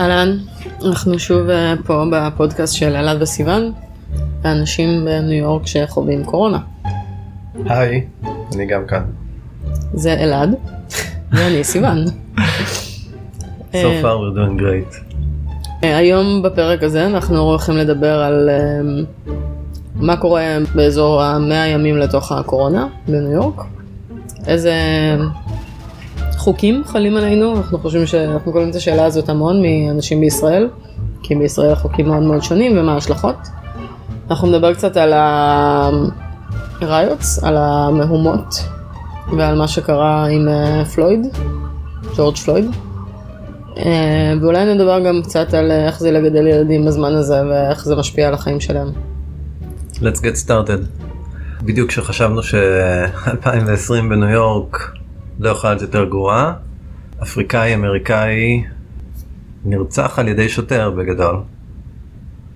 אהלן, אנחנו שוב אה, פה בפודקאסט של אלעד וסיוון, האנשים בניו יורק שחווים קורונה. היי, אני גם כאן. זה אלעד, ואני סיוון. So far we're doing great. אה, היום בפרק הזה אנחנו הולכים לדבר על אה, מה קורה באזור המאה ימים לתוך הקורונה בניו יורק, איזה חוקים חלים עלינו, אנחנו חושבים שאנחנו קוראים את השאלה הזאת המון מאנשים בישראל, כי בישראל החוקים מאוד מאוד שונים ומה ההשלכות. אנחנו נדבר קצת על הריוטס, על המהומות ועל מה שקרה עם אה, פלויד, ג'ורג' פלויד. אה, ואולי נדבר גם קצת על איך זה לגדל ילדים בזמן הזה ואיך זה משפיע על החיים שלהם. Let's get started. בדיוק כשחשבנו ש-2020 בניו יורק לא יכולה להיות יותר גרועה, אפריקאי אמריקאי נרצח על ידי שוטר בגדול.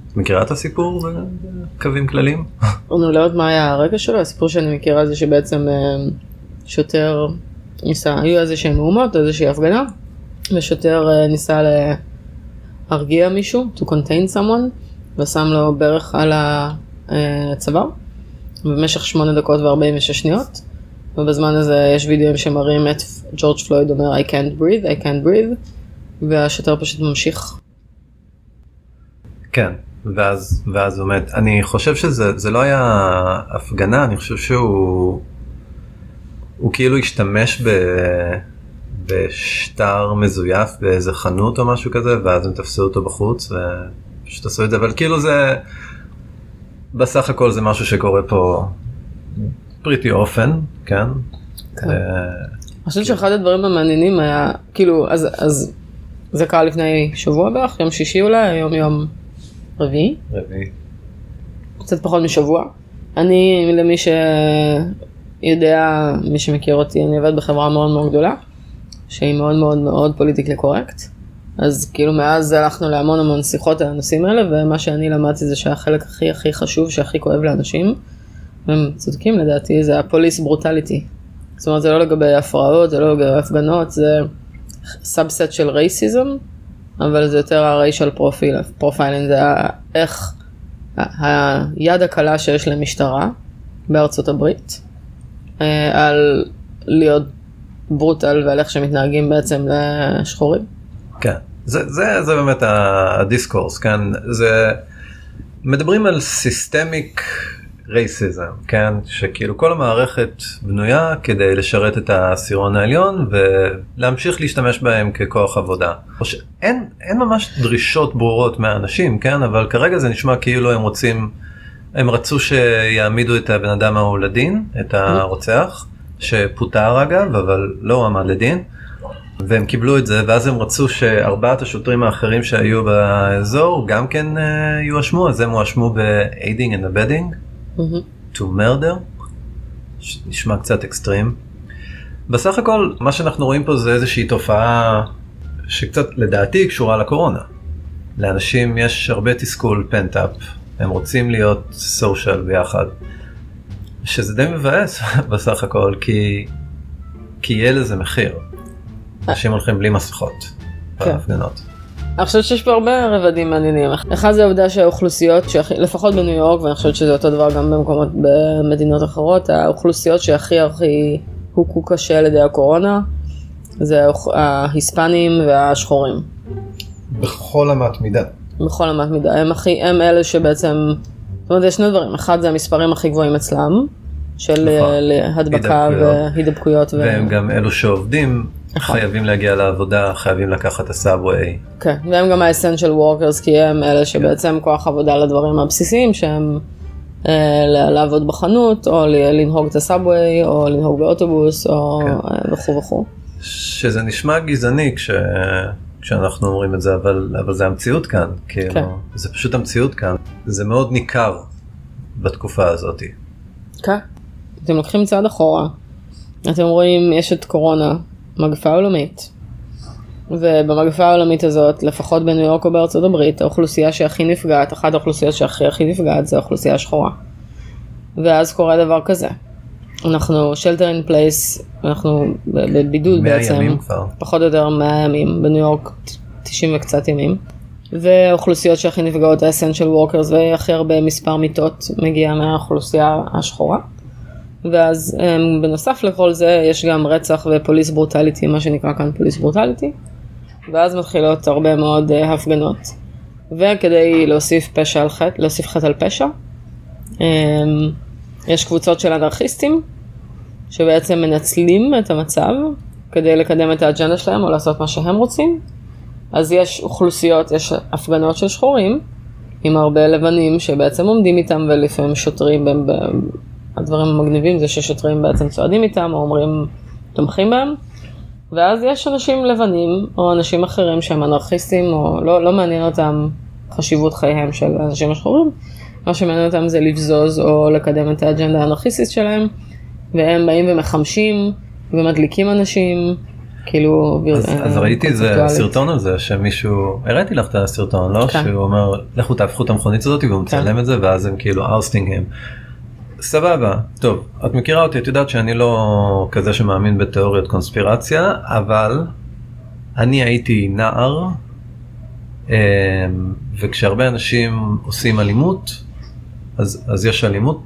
את מכירה את הסיפור בקווים כלליים? אני לא יודעת מה היה הרקע שלו, הסיפור שאני מכירה זה שבעצם אה, שוטר ניסה, היו איזה שהם מהומות, איזושהי הפגנה, ושוטר אה, ניסה להרגיע מישהו, to contain someone, ושם לו ברך על הצוואר, במשך 8 דקות ו-46 שניות. ובזמן הזה יש וידאוים שמראים את ג'ורג' פלויד אומר I can't breathe, I can't breathe, והשוטר פשוט ממשיך. כן, ואז, ואז הוא מת. אני חושב שזה לא היה הפגנה, אני חושב שהוא הוא כאילו השתמש ב, בשטר מזויף באיזה חנות או משהו כזה, ואז הם תפסו אותו בחוץ ופשוט עשו את זה, אבל כאילו זה, בסך הכל זה משהו שקורה פה פריטי אופן, כן? כן. אה, אני חושבת שאחד הדברים המעניינים היה, כאילו, אז, אז זה קרה לפני שבוע בערך, יום שישי אולי, היום יום רביעי. רביעי. קצת פחות משבוע. אני, למי שיודע, מי שמכיר אותי, אני עובד בחברה מאוד מאוד גדולה, שהיא מאוד מאוד מאוד פוליטיקלי קורקט. אז כאילו מאז הלכנו להמון המון שיחות על הנושאים האלה, ומה שאני למדתי זה שהחלק הכי הכי חשוב, שהכי כואב לאנשים, הם צודקים לדעתי, זה ה police brutality. זאת אומרת, זה לא לגבי הפרעות, זה לא לגבי הפגנות, זה subset של racism, אבל זה יותר ה racial profile, profiling, זה איך היד הקלה שיש למשטרה בארצות הברית, אה, על להיות brutal ועל איך שמתנהגים בעצם לשחורים. כן, זה, זה, זה באמת ה discourse, כן, זה, מדברים על סיסטמיק רייסיזם, כן? שכאילו כל המערכת בנויה כדי לשרת את העשירון העליון ולהמשיך להשתמש בהם ככוח עבודה. אין, אין ממש דרישות ברורות מהאנשים, כן? אבל כרגע זה נשמע כאילו הם רוצים, הם רצו שיעמידו את הבן אדם ההוא לדין, את הרוצח, שפוטר אגב, אבל לא הועמד לדין. והם קיבלו את זה ואז הם רצו שארבעת השוטרים האחרים שהיו באזור גם כן uh, יואשמו אז הם הואשמו ב-aiding and abetting to murder, נשמע קצת אקסטרים. בסך הכל מה שאנחנו רואים פה זה איזושהי תופעה שקצת לדעתי קשורה לקורונה. לאנשים יש הרבה תסכול פנטאפ, הם רוצים להיות סושיאל ביחד. שזה די מבאס בסך הכל כי, כי יהיה לזה מחיר. אנשים הולכים בלי מסכות כן. בהפגנות. אני חושבת שיש פה הרבה רבדים מעניינים. אחד זה העובדה שהאוכלוסיות, שהכי, לפחות בניו יורק, ואני חושבת שזה אותו דבר גם במקומות במדינות אחרות, האוכלוסיות שהכי הכי הוכו קשה על ידי הקורונה, זה ההיספנים והשחורים. בכל אמת מידה. בכל אמת מידה. הם, הכי, הם אלה שבעצם, זאת אומרת, יש שני דברים. אחד זה המספרים הכי גבוהים אצלם, של נכון. הדבקה והידבקויות. והם ו... גם אלו שעובדים. חייבים להגיע לעבודה, חייבים לקחת את הסאבווי. כן, והם גם האסנשל וורקרס, כי הם אלה שבעצם כן. כוח עבודה לדברים הבסיסיים שהם אה, לעבוד בחנות, או לנהוג את הסאבווי, או לנהוג באוטובוס, או כן. אה, וכו' וכו'. שזה נשמע גזעני כש... כשאנחנו אומרים את זה, אבל, אבל זה המציאות כאן, כאילו, כן. זה פשוט המציאות כאן, זה מאוד ניכר בתקופה הזאת. כן, אתם לוקחים צעד אחורה, אתם רואים יש את קורונה, מגפה עולמית. ובמגפה העולמית הזאת, לפחות בניו יורק או בארצות הברית, האוכלוסייה שהכי נפגעת, אחת האוכלוסיות שהכי הכי נפגעת זה האוכלוסייה השחורה. ואז קורה דבר כזה. אנחנו shelter in place, אנחנו בבידוד בעצם, ימים כבר. פחות או יותר 100 ימים, בניו יורק 90-95 90 וקצת ימים. ואוכלוסיות שהכי נפגעות ה-essential workers והכי הרבה מספר מיטות מגיע מהאוכלוסייה השחורה. ואז אמ, בנוסף לכל זה יש גם רצח ופוליס ברוטליטי, מה שנקרא כאן פוליס ברוטליטי. ואז מתחילות הרבה מאוד אה, הפגנות. וכדי להוסיף פשע על חטא, להוסיף חטא על פשע, אמ, יש קבוצות של אנרכיסטים שבעצם מנצלים את המצב כדי לקדם את האג'נדה שלהם או לעשות מה שהם רוצים. אז יש אוכלוסיות, יש הפגנות של שחורים עם הרבה לבנים שבעצם עומדים איתם ולפעמים שוטרים, הדברים המגניבים זה ששוטרים בעצם צועדים איתם או אומרים תומכים בהם. ואז יש אנשים לבנים או אנשים אחרים שהם אנרכיסטים או לא, לא מעניין אותם חשיבות חייהם של אנשים השחורים. מה שמעניין אותם זה לבזוז או לקדם את האג'נדה האנרכיסטית שלהם. והם באים ומחמשים ומדליקים אנשים, כאילו... אז, אה, אז ראיתי איזה. סרטון על זה שמישהו הראיתי לך את הסרטון לא כן. שהוא אומר לכו תהפכו את המכונית הזאת והוא מצלם את זה ואז הם כאילו ארסטינג הם. סבבה טוב את מכירה אותי את יודעת שאני לא כזה שמאמין בתיאוריות קונספירציה אבל אני הייתי נער אמ, וכשהרבה אנשים עושים אלימות אז, אז יש אלימות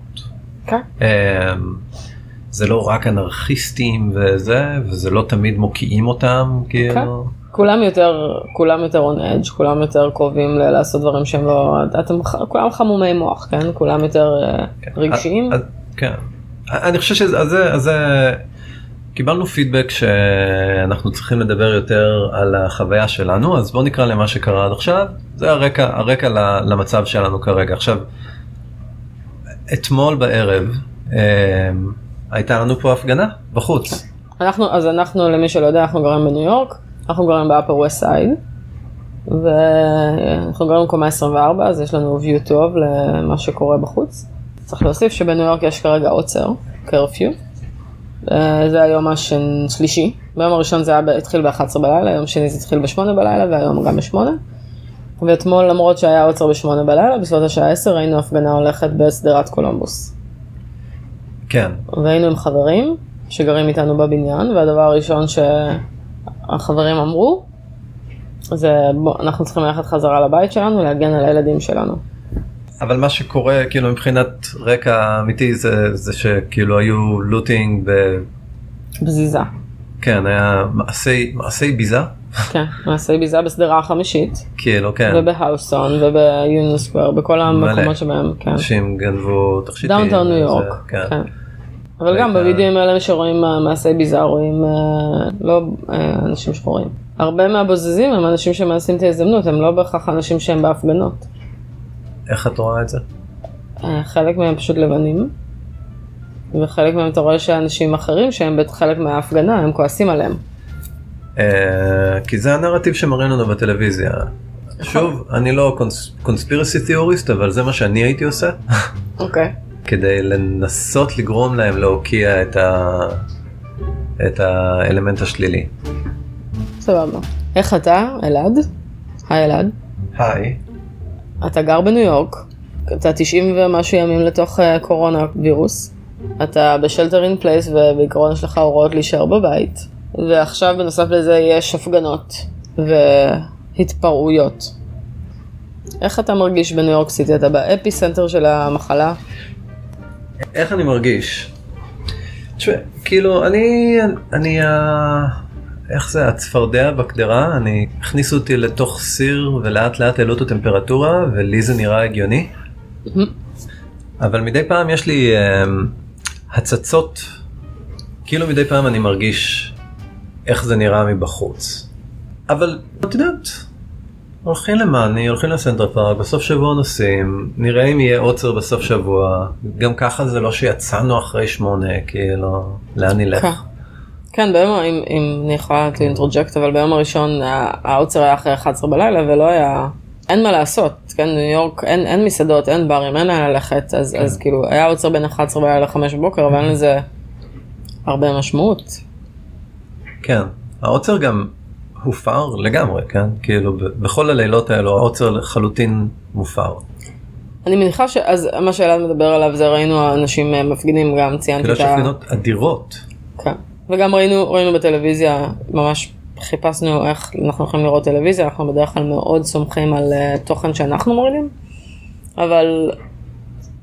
כן. אמ, זה לא רק אנרכיסטים וזה וזה לא תמיד מוקיעים אותם כאילו. כולם יותר, כולם יותר on edge, כולם יותר קרובים לעשות דברים שהם לא, אתם, כולם חמומי מוח, כן? כולם יותר אה, רגשיים. אז- כן. אני חושב שזה אז זה- אז זה קיבלנו פידבק שאנחנו צריכים לדבר יותר על החוויה שלנו אז בוא נקרא למה שקרה עד עכשיו זה הרקע הרקע למצב שלנו כרגע עכשיו. אתמול בערב אמ, הייתה לנו פה הפגנה בחוץ. אנחנו, אז אנחנו, למי שלא יודע, אנחנו גרים בניו יורק, אנחנו גרים ב-upper west side, ואנחנו גרים בקומה 24, אז יש לנו view טוב למה שקורה בחוץ. צריך להוסיף שבניו יורק יש כרגע עוצר, קרפיו. אה, זה היום השלישי, ביום הראשון זה היה, התחיל ב-11 בלילה, יום שני זה התחיל ב-8 בלילה, והיום גם ב-8. ואתמול למרות שהיה עוצר ב-8 בלילה, בסביבות השעה 10 ראינו הפגנה הולכת בשדרת קולומבוס. כן. והיינו עם חברים שגרים איתנו בבניין, והדבר הראשון שהחברים אמרו, זה בוא, אנחנו צריכים ללכת חזרה לבית שלנו, להגן על הילדים שלנו. אבל מה שקורה כאילו מבחינת רקע אמיתי זה זה שכאילו היו looting ב... בזיזה. כן היה מעשי מעשי ביזה כן, מעשי ביזה בשדרה החמישית, כאילו כן ובהאוסטון, וביוניון סקוואר, בכל. המקומות שבהם, כן. אנשים גנבו תכשיטים. downtown ניו יורק, כן. כן. אבל גם בווידאוים האלה שרואים אה, מעשי ביזה רואים אה, לא אה, אנשים שחורים. הרבה מהבוזזים הם אנשים שמנסים את ההזדמנות, הם לא בהכרח אנשים שהם בהפגנות. איך את רואה את זה? חלק מהם פשוט לבנים, וחלק מהם אתה רואה שאנשים אחרים שהם חלק מההפגנה הם כועסים עליהם. כי זה הנרטיב שמראים לנו בטלוויזיה. שוב אני לא conspiracy theorist אבל זה מה שאני הייתי עושה אוקיי. כדי לנסות לגרום להם להוקיע את, ה... את האלמנט השלילי. סבבה. איך אתה, אלעד? היי אלעד. היי. אתה גר בניו יורק, אתה 90 ומשהו ימים לתוך אה, coronavirus, אתה ב shelter in place ובעיקרון יש לך הוראות להישאר בבית, ועכשיו בנוסף לזה יש הפגנות והתפרעויות. איך אתה מרגיש בניו יורק סיטי? אתה ב epicenter של המחלה? איך אני מרגיש? תשמע, כאילו אני אני ה... איך זה הצפרדע בקדרה אני הכניסו אותי לתוך סיר ולאט לאט העלו את הטמפרטורה ולי זה נראה הגיוני. אבל מדי פעם יש לי um, הצצות כאילו מדי פעם אני מרגיש איך זה נראה מבחוץ. אבל את יודעת הולכים למאני, הולכים לסנטר פארק, בסוף שבוע נוסעים, נראה אם יהיה עוצר בסוף שבוע, גם ככה זה לא שיצאנו אחרי שמונה, כאילו, לאן נלך? כן. כן, ביום, אם, אם אני יכולה to interject, אבל ביום הראשון העוצר היה אחרי 11 בלילה ולא היה, אין מה לעשות, כן, ניו יורק, אין, אין מסעדות, אין ברים, אין לאן ללכת, אז, אז כאילו, היה עוצר בין 11 בלילה ל-5 בבוקר, אבל אין לזה הרבה משמעות. כן, העוצר גם הופר לגמרי, כן? כאילו, בכל הלילות האלו העוצר לחלוטין מופר. אני מניחה שאז מה שאלעד מדבר עליו זה ראינו אנשים אה, מפגינים, גם ציינתי כאילו את יש ה... הפגנות אדירות. כן. וגם ראינו, ראינו בטלוויזיה ממש חיפשנו איך אנחנו יכולים לראות טלוויזיה, אנחנו בדרך כלל מאוד סומכים על אה, תוכן שאנחנו מורידים, אבל...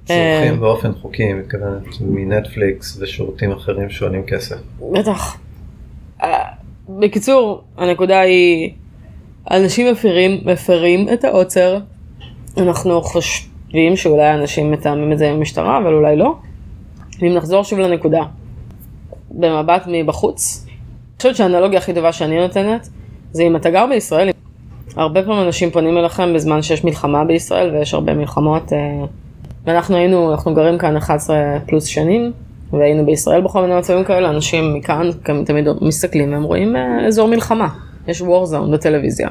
אה, צורכים באופן חוקי, מתכוונת מנטפליקס ושירותים אחרים שעולים כסף. בטח. בקיצור, הנקודה היא, אנשים מפרים, מפרים את העוצר, אנחנו חושבים שאולי אנשים מתאמים את זה עם המשטרה, אבל אולי לא. אם נחזור שוב לנקודה, במבט מבחוץ, אני חושבת שהאנלוגיה הכי טובה שאני נותנת, זה אם אתה גר בישראל, הרבה פעמים אנשים פונים אליכם בזמן שיש מלחמה בישראל, ויש הרבה מלחמות, אה, ואנחנו היינו, אנחנו גרים כאן 11 פלוס שנים, והיינו בישראל בכל מיני מצבים כאלה, אנשים מכאן תמיד מסתכלים והם רואים אה, אזור מלחמה, יש war zone בטלוויזיה.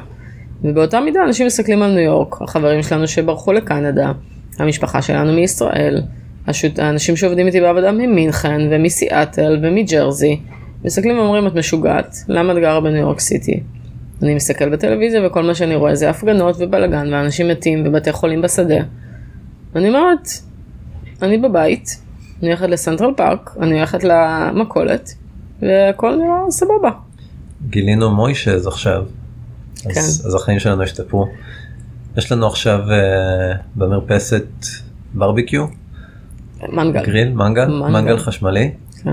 ובאותה מידה אנשים מסתכלים על ניו יורק, החברים שלנו שברחו לקנדה, המשפחה שלנו מישראל, השוט... האנשים שעובדים איתי בעבודה ממינכן ומסיאטל ומג'רזי, מסתכלים ואומרים את משוגעת, למה את גרה בניו יורק סיטי? אני מסתכל בטלוויזיה וכל מה שאני רואה זה הפגנות ובלאגן ואנשים מתים ובתי חולים בשדה. אני אומרת, אני בבית, אני הולכת לסנטרל פארק, אני הולכת למכולת, והכל נראה סבבה. גילינו מוישז עכשיו, אז, כן. אז החיים שלנו השתפרו. יש לנו עכשיו uh, במרפסת ברביקיו, מנגל. גריל, מנגל, מנגל. מנגל חשמלי. כן.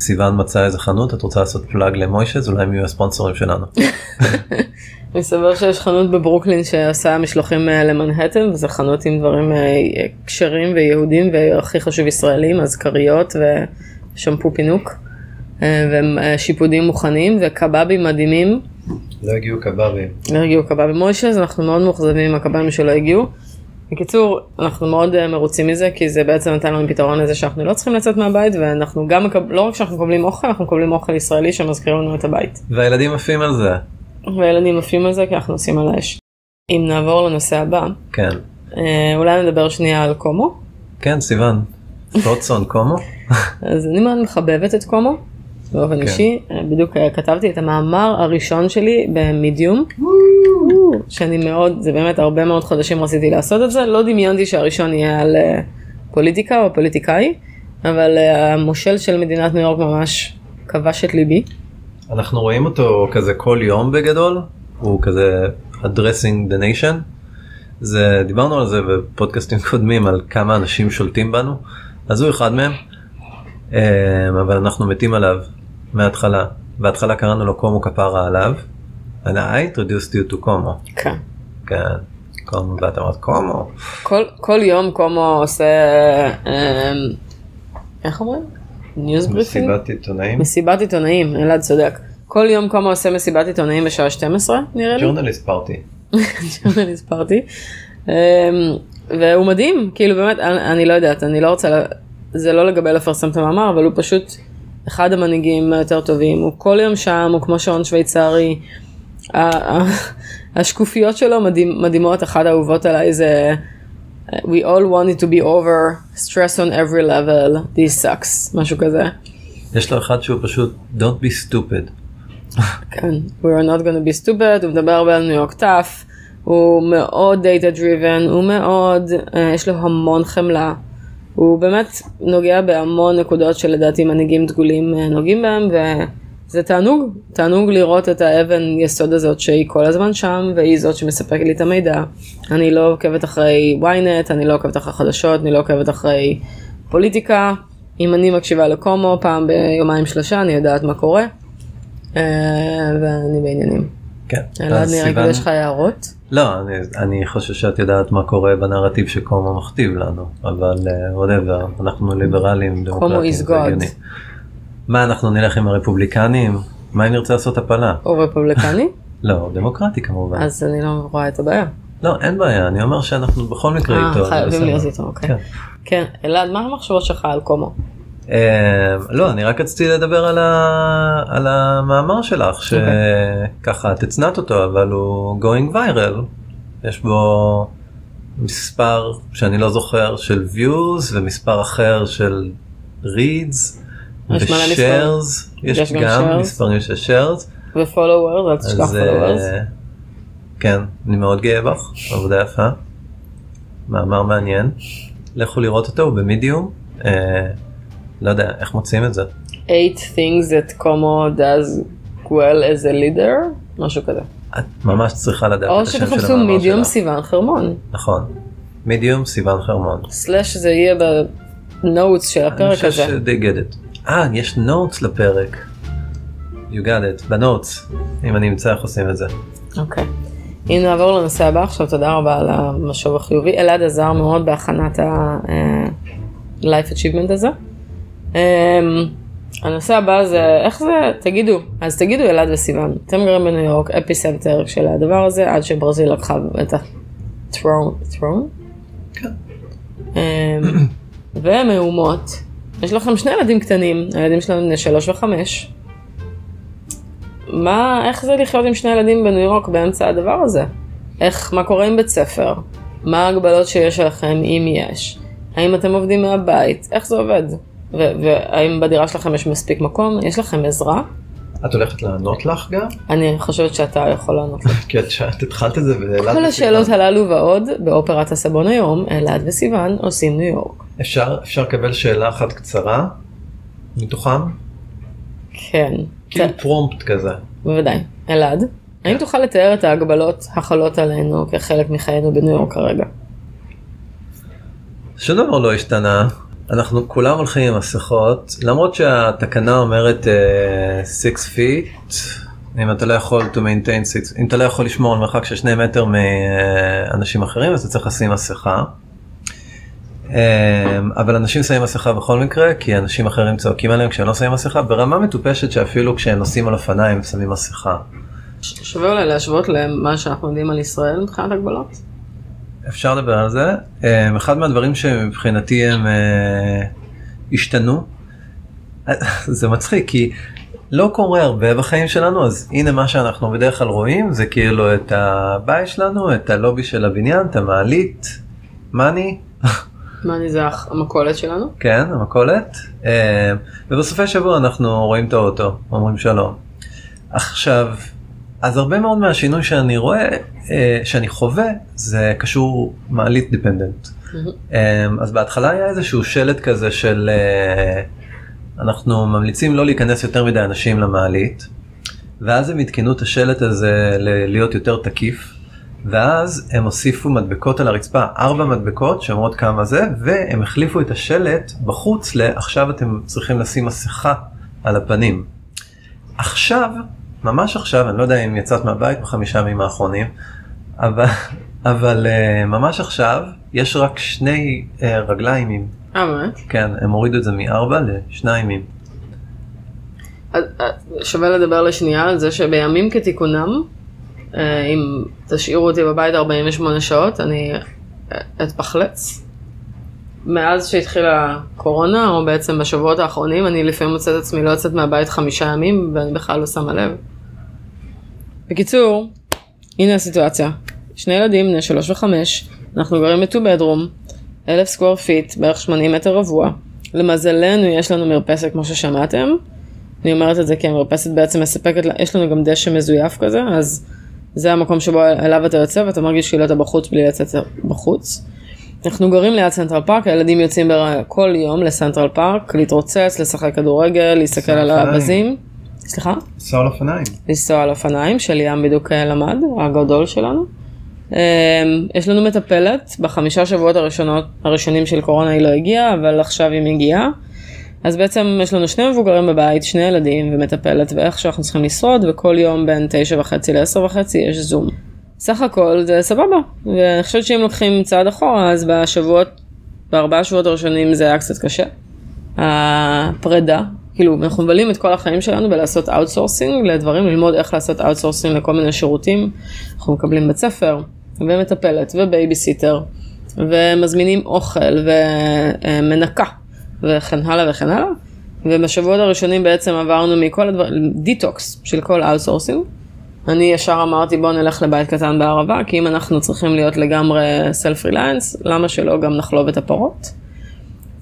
סיוון מצא איזה חנות, את רוצה לעשות פלאג למוישז? אולי הם יהיו הספונסורים שלנו. מסתבר שיש חנות בברוקלין שעושה משלוחים אה, למנהטן, וזו חנות עם דברים אה, כשרים ויהודים והכי חשוב ישראלים, אז כריות ושמפו פינוק, אה, ושיפודים מוכנים וקבבים מדהימים. לא הגיעו קבבים. לא הגיעו קבבים מוישה, אז אנחנו מאוד מאוכזבים עם הקבבים שלא הגיעו. בקיצור, אנחנו מאוד אה, מרוצים מזה, כי זה בעצם נתן לנו פתרון לזה שאנחנו לא צריכים לצאת מהבית, ואנחנו גם, מקב... לא רק שאנחנו מקבלים אוכל, אנחנו מקבלים אוכל ישראלי שמזכיר לנו את הבית. והילדים עפים על זה. והילדים עפים על זה כי אנחנו עושים על האש. אם נעבור לנושא הבא, כן. אה, אולי נדבר שנייה על קומו. כן, סיוון. פלוטסון קומו? אז אני מאוד מחבבת את קומו, באופן כן. אישי. אה, בדיוק אה, כתבתי את המאמר הראשון שלי במדיום, שאני מאוד, זה באמת הרבה מאוד חודשים רציתי לעשות את זה. לא דמיינתי שהראשון יהיה על אה, פוליטיקה או פוליטיקאי, אבל המושל של מדינת ניו יורק ממש כבש את ליבי. אנחנו רואים אותו כזה כל יום בגדול, הוא כזה addressing the nation. זה, דיברנו על זה בפודקאסטים קודמים על כמה אנשים שולטים בנו, אז הוא אחד מהם, אבל אנחנו מתים עליו מההתחלה. בהתחלה קראנו לו קומו כפרה עליו, and I introduced you to קומו. כן. כן, קומו, ואת אמרת קומו. כל, כל יום קומו עושה, אה, איך אומרים? news briefing? מסיבת עיתונאים. מסיבת עיתונאים, אלעד צודק. כל יום קומו עושה מסיבת עיתונאים בשעה 12 נראה לי. journalist party. journalist party. אמ, והוא מדהים, כאילו באמת, אני, אני לא יודעת, אני לא רוצה, זה לא לגבי לפרסם את המאמר, אבל הוא פשוט אחד המנהיגים היותר טובים, הוא כל יום שם, הוא כמו שעון שוויצרי. השקופיות שלו מדהים, מדהימות, אחת האהובות עליי זה We all want it to be over, stress on every level, this sucks, משהו כזה. יש לו אחד שהוא פשוט don't be stupid. כן, We are not gonna be stupid, הוא מדבר הרבה על ניו יורק טאף, הוא מאוד data driven, הוא מאוד, uh, יש לו המון חמלה, הוא באמת נוגע בהמון נקודות שלדעתי מנהיגים דגולים uh, נוגעים בהם, וזה תענוג, תענוג לראות את האבן יסוד הזאת שהיא כל הזמן שם, והיא זאת שמספקת לי את המידע. אני לא עוקבת אחרי ynet, אני לא עוקבת אחרי חדשות, אני לא עוקבת אחרי פוליטיקה. אם אני מקשיבה לקומו פעם ביומיים שלושה, אני יודעת מה קורה. אה, ואני בעניינים. כן. אלעד נראה כאילו יש לך הערות? לא, אני, אני חושב שאת יודעת מה קורה בנרטיב שקומו מכתיב לנו, אבל וואטאבר, אנחנו ליברלים, דמוקרטים, זה. הגיוני. מה, אנחנו נלך עם הרפובליקנים? מה אם נרצה לעשות הפלה? הוא רפובליקני? לא, דמוקרטי כמובן. אז אני לא רואה את הבעיה. לא, אין בעיה, אני אומר שאנחנו בכל מקרה אה, איתו. זה חייבים. להיות איתו, אוקיי. כן. כן, אלעד, מה המחשבות שלך על קומו? אה, לא, אני רק רציתי לדבר על, המאמר שלך, שככה את הצנעת אותו, אבל הוא going viral. יש בו מספר שאני לא זוכר של views ומספר אחר של reads ו-shares, יש, גם. מספרים של shares, ו-followers, אל תשכח followers. אה, כן, אני מאוד גאה בך, עבודה יפה, מאמר מעניין, לכו לראות אותו, הוא במדיום, אה, לא יודע איך מוצאים את זה. 8 things that Cuomo does well as a leader, משהו כזה. את ממש צריכה לדעת או את השם של שתחפשו המאמר מידיום שלך. סיוון חרמון. נכון. מידיום סיוון חרמון. סלאש זה יהיה בנוטס של אני הפרק חושב הזה. שדי get it. אה, יש נוטס לפרק. You got it. בנוטס. אם אני אמצא איך עושים את זה. אוקיי. אם נעבור לנושא הבא עכשיו, תודה רבה על המשוב החיובי. אלעד עזר מאוד בהכנת ה-life achievement הזה. אמ, הנושא הבא זה, איך זה, תגידו, אז תגידו אלעד וסיוון, אתם גרים בניו יורק, אפי סנטר של הדבר הזה, עד שברזיל לקחה את הטרון, טרון? כן. אמ, ומהומות, יש לכם שני ילדים קטנים, הילדים שלנו בני שלוש וחמש. מה, איך זה לחיות עם שני ילדים בניו יורק באמצע הדבר הזה? איך, מה קורה עם בית ספר? מה ההגבלות שיש לכם, אם יש? האם אתם עובדים מהבית? איך זה עובד? והאם בדירה שלכם יש מספיק מקום? יש לכם עזרה? את הולכת לענות לך גם? אני חושבת שאתה יכול לענות לי. כי את התחלת את זה ואלעד כל השאלות. הללו ועוד באופרת הסבון היום, אלעד וסיוון עושים ניו יורק. אפשר לקבל שאלה אחת קצרה מתוכם? כן, כאילו פרומפט כזה. בוודאי. אלעד, האם תוכל לתאר את ההגבלות החלות עלינו כחלק מחיינו בניו יורק כרגע? שום דבר לא השתנה. אנחנו כולם הולכים עם מסכות למרות שהתקנה אומרת 6 feet אם אתה לא יכול to maintain 6 אם אתה לא יכול לשמור על מרחק של 2 מטר מאנשים אחרים אז אתה צריך לשים מסכה. אה, אבל אנשים שמים מסכה בכל מקרה כי אנשים אחרים צועקים עליהם כשהם לא שמים מסכה ברמה מטופשת שאפילו כשהם נוסעים על אופניים שמים מסכה. שווה אולי להשוות למה שאנחנו יודעים על ישראל מבחינת הגבלות? אפשר לדבר על זה. אה, אחד מהדברים שמבחינתי הם אה, השתנו. זה מצחיק כי לא קורה הרבה בחיים שלנו אז הנה מה שאנחנו בדרך כלל רואים זה כאילו את הבית שלנו את הלובי של הבניין את המעלית מאני מה אני זה המכולת שלנו? כן המכולת אה, ובסופי שבוע אנחנו רואים את האוטו אומרים שלום. עכשיו אז הרבה מאוד מהשינוי שאני רואה אה, שאני חווה זה קשור מעלית דיפנדנט. אמ, אז בהתחלה היה איזשהו שלט כזה של אה, אנחנו ממליצים לא להיכנס יותר מדי אנשים למעלית ואז הם עדכנו את השלט הזה להיות יותר תקיף ואז הם הוסיפו מדבקות על הרצפה ארבע מדבקות שאומרות כמה זה והם החליפו את השלט בחוץ לעכשיו אתם צריכים לשים מסכה על הפנים. עכשיו ממש עכשיו אני לא יודע אם יצאת מהבית בחמישה ימים האחרונים אבל אבל uh, ממש עכשיו יש רק שני uh, רגליים עם אה באמת? כן הם הורידו את זה מארבע לשניים עם אה, שווה לדבר לשנייה על זה שבימים כתיקונם, אה, אם תשאירו אותי בבית 48 שעות, אני אה, אתפחלץ. מאז שהתחילה הקורונה, או בעצם בשבועות האחרונים, אני לפעמים מוצאת עצמי לא יוצאת מהבית חמישה ימים, ואני בכלל לא שמה לב. בקיצור, הנה הסיטואציה. שני ילדים, בני שלוש וחמש, אנחנו גרים ב-2 bedroom, אלף square feet, בערך 80 מטר רבוע. למזלנו יש לנו מרפסת כמו ששמעתם. אני אומרת את זה כי המרפסת בעצם מספקת, יש לנו גם דשא מזויף כזה, אז זה המקום שבו אליו אתה יוצא ואתה מרגיש כאילו אתה בחוץ בלי לצאת בחוץ. אנחנו גרים ליד סנטרל פארק, הילדים יוצאים בר... כל יום לסנטרל פארק, להתרוצץ, לשחק כדורגל, להסתכל על אופניים. סליחה? לנסוע על אופניים. לנסוע על אופניים, שליאם בדיוק אה, למד, הגדול שלנו. אמ, יש לנו מטפלת, בחמישה שבועות הראשונות, הראשונים של קורונה היא לא הגיעה, אבל עכשיו היא מגיעה. אז בעצם יש לנו שני מבוגרים בבית, שני ילדים ומטפלת, ואיך שאנחנו צריכים לשרוד, וכל יום בין תשע וחצי לעשר וחצי יש זום. סך הכל זה סבבה, ואני חושבת שאם לוקחים צעד אחורה, אז בשבועות, בארבעה שבועות הראשונים זה היה קצת קשה. הפרידה, כאילו אנחנו מבלים את כל החיים שלנו בלעשות outsourcing לדברים, ללמוד איך לעשות outsourcing לכל מיני שירותים. אנחנו מקבלים בית ספר, ומטפלת, ובייביסיטר, ומזמינים אוכל, ומנקה, וכן הלאה וכן הלאה. ובשבועות הראשונים בעצם עברנו מכל הדברים, דיטוקס של כל outsourcing. אני ישר אמרתי בוא נלך לבית קטן בערבה, כי אם אנחנו צריכים להיות לגמרי סלף ריליינס, למה שלא גם נחלוב את הפרות?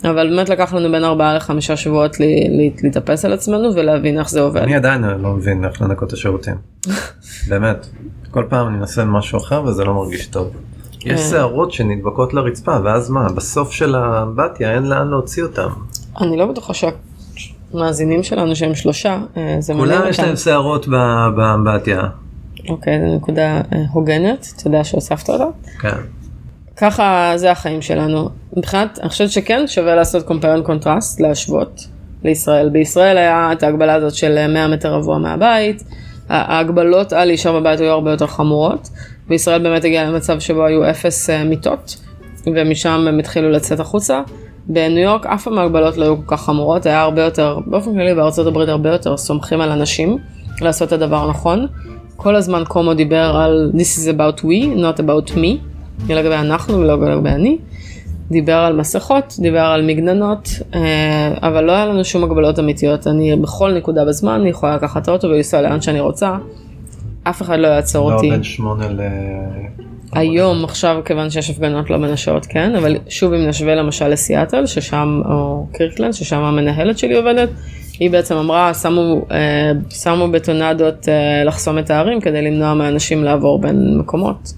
אבל באמת לקח לנו בין ארבעה לחמישה שבועות ל- ל- להתאפס על עצמנו ולהבין איך זה עובד. אני עדיין לא מבין איך לנקות את השירותים. באמת. כל פעם אני מנסה משהו אחר וזה לא מרגיש טוב. יש כן. שערות שנדבקות לרצפה ואז מה בסוף של האמבטיה אין לאן להוציא אותם. אני לא בטוחה שה... המאזינים שלנו שהם שלושה, אה, זה מעניין כולם יש אותם. להם שערות באמבטיה. אוקיי, זו נקודה אה, הוגנת, תודה שהוספת אותה. כן. ככה זה החיים שלנו. מבחינת, אני חושבת שכן שווה לעשות and contrast, להשוות לישראל. בישראל היה את ההגבלה הזאת של 100 מטר רבוע מהבית, ההגבלות על להישאר בבית היו הרבה יותר חמורות. בישראל באמת הגיע למצב שבו היו אפס אה, מיטות, ומשם הם התחילו לצאת החוצה. בניו יורק אף פעם ההגבלות לא היו כל כך חמורות, היה הרבה יותר, באופן כללי בארצות הברית הרבה יותר סומכים על אנשים לעשות את הדבר הנכון. כל הזמן קומו דיבר על This is about we, not about me, לגבי אנחנו ולא לגבי אני. דיבר על מסכות, דיבר על מגננות, אה, אבל לא היה לנו שום הגבלות אמיתיות. אני בכל נקודה בזמן אני יכולה לקחת את האוטו ולנסוע לאן שאני רוצה. אף אחד לא יעצור לא אותי. בין שמונה ל... היום עכשיו כיוון שיש הפגנות לא בין השעות כן אבל שוב אם נשווה למשל לסיאטל ששם או קירקלנד ששם המנהלת שלי עובדת היא בעצם אמרה שמו אה, שמו בטונדות אה, לחסום את הערים כדי למנוע מאנשים לעבור בין מקומות.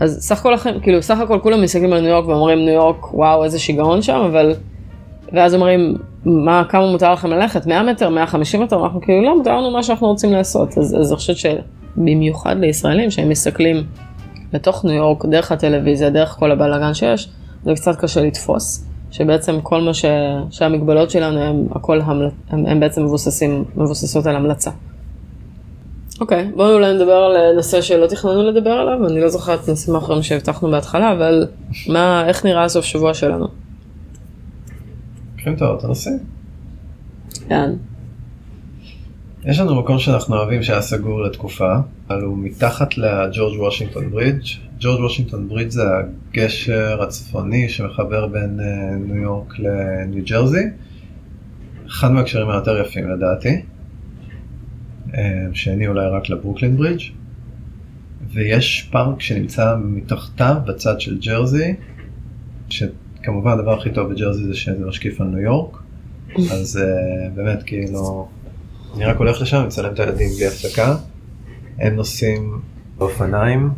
אז סך הכל כאילו סך הכל כולם מסתכלים על ניו יורק ואומרים ניו יורק וואו איזה שיגעון שם אבל ואז אומרים מה כמה מותר לכם ללכת? 100 מטר? 150 מטר? אנחנו כאילו לא מותר לנו מה שאנחנו רוצים לעשות. אז, אז אני חושבת שבמיוחד לישראלים שהם מסתכלים לתוך ניו יורק דרך הטלוויזיה דרך כל הבלאגן שיש זה קצת קשה לתפוס שבעצם כל מה ש... שהמגבלות שלנו הם הכל המל... הם, הם בעצם מבוססים מבוססות על המלצה. אוקיי בואו אולי נדבר על נושא שלא תכננו לדבר עליו אני לא זוכרת נושאים אחרים שהבטחנו בהתחלה אבל מה איך נראה הסוף שבוע שלנו. לוקחים את האוטו נוסעים. לאן? יש לנו מקום שאנחנו אוהבים שהיה סגור לתקופה, אבל הוא מתחת לג'ורג' וושינגטון ברידג'. ג'ורג' וושינגטון ברידג' זה הגשר הצפוני שמחבר בין אה, ניו יורק לניו ג'רזי. אחד מהקשרים היותר יפים לדעתי. אה, שני אולי רק לברוקלין ברידג'. ויש פארק שנמצא מתחתיו בצד של ג'רזי, שכמובן הדבר הכי טוב בג'רזי זה שזה משקיף על ניו יורק. אז אה, באמת כאילו אני רק הולך לשם, מצלם את הילדים בלי הפסקה. הם נוסעים באופניים.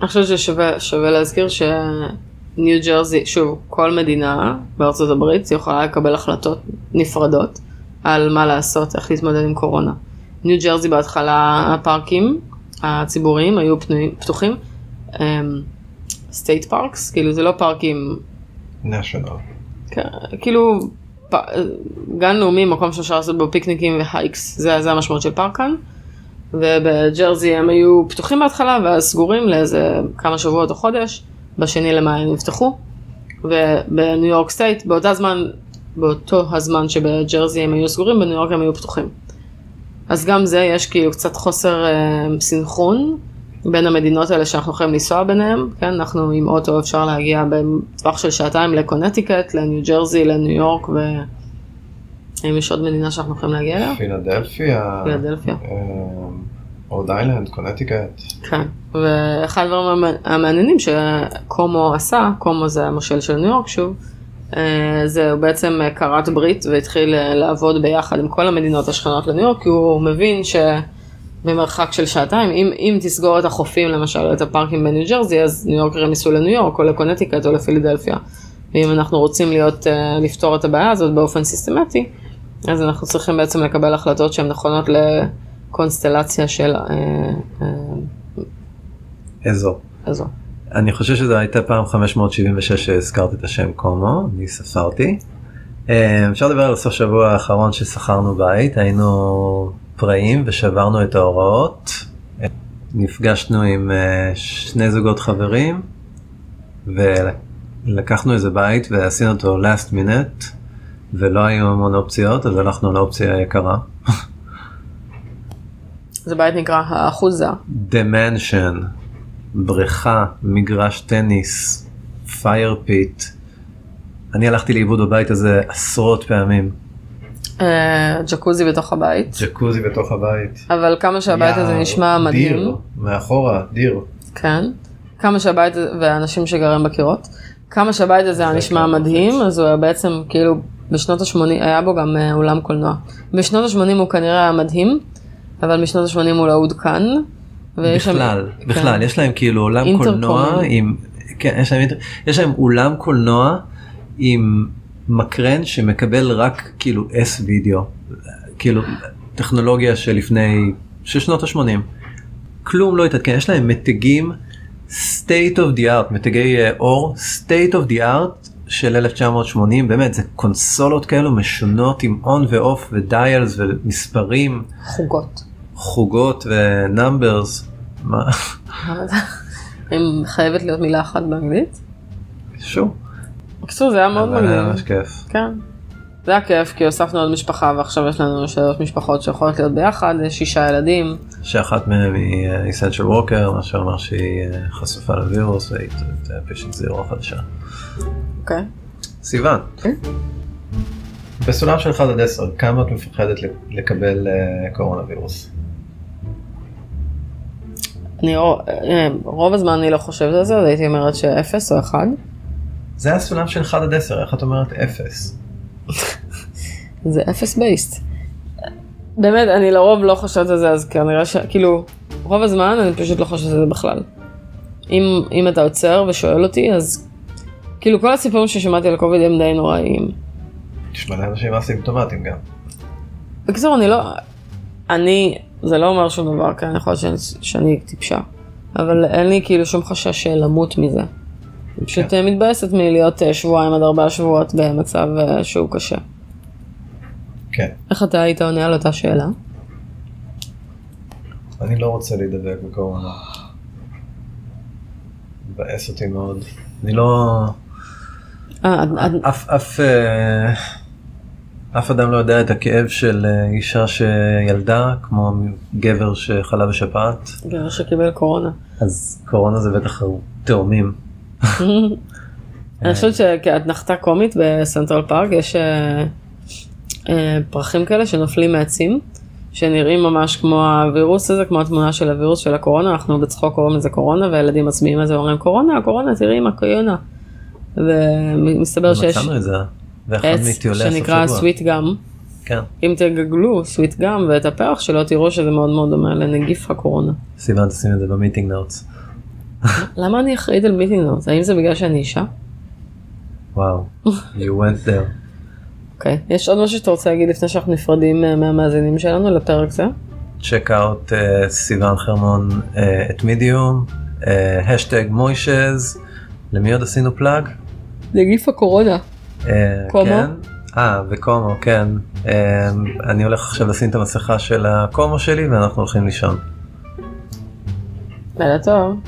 אני חושבת ששווה שווה להזכיר שניו ג'רזי, שוב, כל מדינה בארצות הברית יכולה לקבל החלטות נפרדות על מה לעשות, איך להתמודד עם קורונה. ניו ג'רזי בהתחלה הפארקים הציבוריים היו פנויים, פתוחים, state parks, כאילו זה לא פארקים, national. כן, כאילו פ... גן לאומי, מקום שאפשר לעשות בו פיקניקים ו-hikes, זה, זה המשמעות של פארק כאן. ובג'רזי הם היו פתוחים בהתחלה ואז סגורים לאיזה כמה שבועות או חודש, בשני למאי הם נפתחו. ובניו יורק state, באותה זמן, באותו הזמן שבג'רזי הם היו סגורים, בניו יורק הם היו פתוחים. אז גם זה, יש כאילו קצת חוסר אה, סינכרון בין המדינות האלה שאנחנו יכולים לנסוע ביניהם, כן, אנחנו עם אוטו אפשר להגיע בטווח של שעתיים לקונטיקט, לניו ג'רזי, לניו יורק, והאם יש עוד מדינה שאנחנו יכולים להגיע אליה? פילדלפיה. פילדלפיה. רוד איילנד, קונטיקט. כן, ואחד הדברים המע- המעניינים שקומו עשה, קומו זה המושל של ניו יורק שוב, אה, זה הוא בעצם כרת ברית והתחיל אה, לעבוד ביחד עם כל המדינות השכנות לניו יורק, כי הוא מבין שבמרחק של שעתיים, אם, אם תסגור את החופים למשל, את הפארקים בניו ג'רזי, אז ניו יורקרים ייסעו לניו יורק או לקונטיקט או לפילדלפיה. ואם אנחנו רוצים להיות, אה, לפתור את הבעיה הזאת באופן סיסטמטי, אז אנחנו צריכים בעצם לקבל החלטות שהן נכונות לקונסטלציה של אה, אה, אזור. אזור. אני חושב שזו הייתה פעם 576 שהזכרת את השם קומו, אני ספרתי. אה, אפשר לדבר על הסוף שבוע האחרון ששכרנו בית, היינו פראים ושברנו את ההוראות. נפגשנו עם אה, שני זוגות חברים ולקחנו איזה בית ועשינו אותו last minute ולא היו המון אופציות אז הלכנו לאופציה היקרה. זה בית נקרא האחוזה. The mansion, בריכה, מגרש טניס, fire pit. אני הלכתי לאיבוד בבית הזה עשרות פעמים. אה, ג'קוזי בתוך הבית, ג'קוזי בתוך הבית. אבל כמה שהבית הזה נשמע מדהים, דיר, מאחורה, דיר. כן, כמה שהבית הזה, והאנשים שגרים בקירות, כמה שהבית הזה היה נשמע מדהים, אז הוא היה בעצם כאילו בשנות ה-80, היה בו גם אה, אולם קולנוע. בשנות ה-80 הוא כנראה היה מדהים, אבל משנות ה-80 הוא לא עודכן. ויש שם- בכלל, כן. בכלל, יש להם כאילו אולם אינטרקום. קולנוע עם, כן, יש להם, יש להם אולם קולנוע עם מקרן שמקבל רק כאילו S וידאו כאילו טכנולוגיה שלפני של שנות ה-80 כלום לא התעדכן יש להם מתגים state of the art מתגי אה, אור state of the art של 1980 באמת זה קונסולות כאלו משונות עם און ואוף ודיילס ומספרים חוגות. חוגות ונאמברס. מה? חייבת להיות מילה אחת באנגלית? שוב. בקיצור זה היה מאוד אבל היה מגניב. ממש כיף. כן. זה היה כיף כי הוספנו עוד משפחה ועכשיו יש לנו שלוש משפחות שיכולות להיות ביחד, יש שישה ילדים. שאחת מהם היא אסנצ'ל ווקר מה שאומר שהיא אה, חשופה לווירוס והיא פשוט זירו חדשה. אוקיי. סיוון. כן. בסולם של 1 עד 10 כמה את מפחדת לקבל אה, קורונה וירוס? אני רוב, אה, רוב הזמן אני לא חושבת על זה, אז הייתי אומרת שאפס או אחד. זה הסולם של 1 עד 10 איך את אומרת 0? זה אפס בייסט. באמת, אני לרוב לא חושבת על זה, אז כנראה ש... כאילו, רוב הזמן אני פשוט לא חושבת על זה בכלל. אם, אם אתה עוצר ושואל אותי, אז כאילו כל הסיפורים ששמעתי על קוביד הם די נוראיים. יש מלא אנשים אסימפטומטיים גם. בקיצור, אני לא... אני... זה לא אומר שום דבר, כי אני יכולה שאני, שאני טיפשה. אבל אין לי כאילו שום חשש למות מזה. אני פשוט כן. כן. מתבאסת מלהיות אה, שבועיים עד ארבעה שבועות במצב אה, שהוא קשה. כן. איך אתה היית עונה על אותה שאלה? אני לא רוצה להידבק בקורונה. מבאס אותי מאוד. אני לא... אה, עד- עד- אף אף אה, אף אדם לא יודע את הכאב של אה, אישה שילדה כמו גבר שחלה בשפעת גבר שקיבל קורונה. אז קורונה זה בטח תאומים. אני חושבת שכאתנחתה קומית בסנטרל פארק יש אה, אה, פרחים כאלה שנופלים מעצים, שנראים ממש כמו הווירוס הזה, כמו התמונה של הווירוס של הקורונה, אנחנו בצחוק קוראים לזה קורונה, והילדים מצביעים על זה ואומרים קורונה, קורונה, תראי מה קורונה. ומסתבר שיש מצאנו את זה. עץ שנקרא. סוויט גאם, כן. אם תגגלו sweet gum ואת הפרח שלו תראו שזה מאוד מאוד דומה לנגיף הקורונה. סיוון תשים את זה ב-meeting notes. למה אני אחראית על meeting notes? האם זה בגלל שאני אישה? וואו. you went there. אוקיי. יש עוד משהו שאתה רוצה להגיד לפני שאנחנו נפרדים אה, מהמאזינים שלנו לפרק זה? check out uh, סיוון חרמון uh, את מידיום. השטג מוישז. למי עוד עשינו plug? נגיף הקורונה. אה, קומו? כן. אה וקומו כן. אה, אני הולך עכשיו לשים את המסכה של הקומו שלי ואנחנו הולכים לישון. לילה טוב.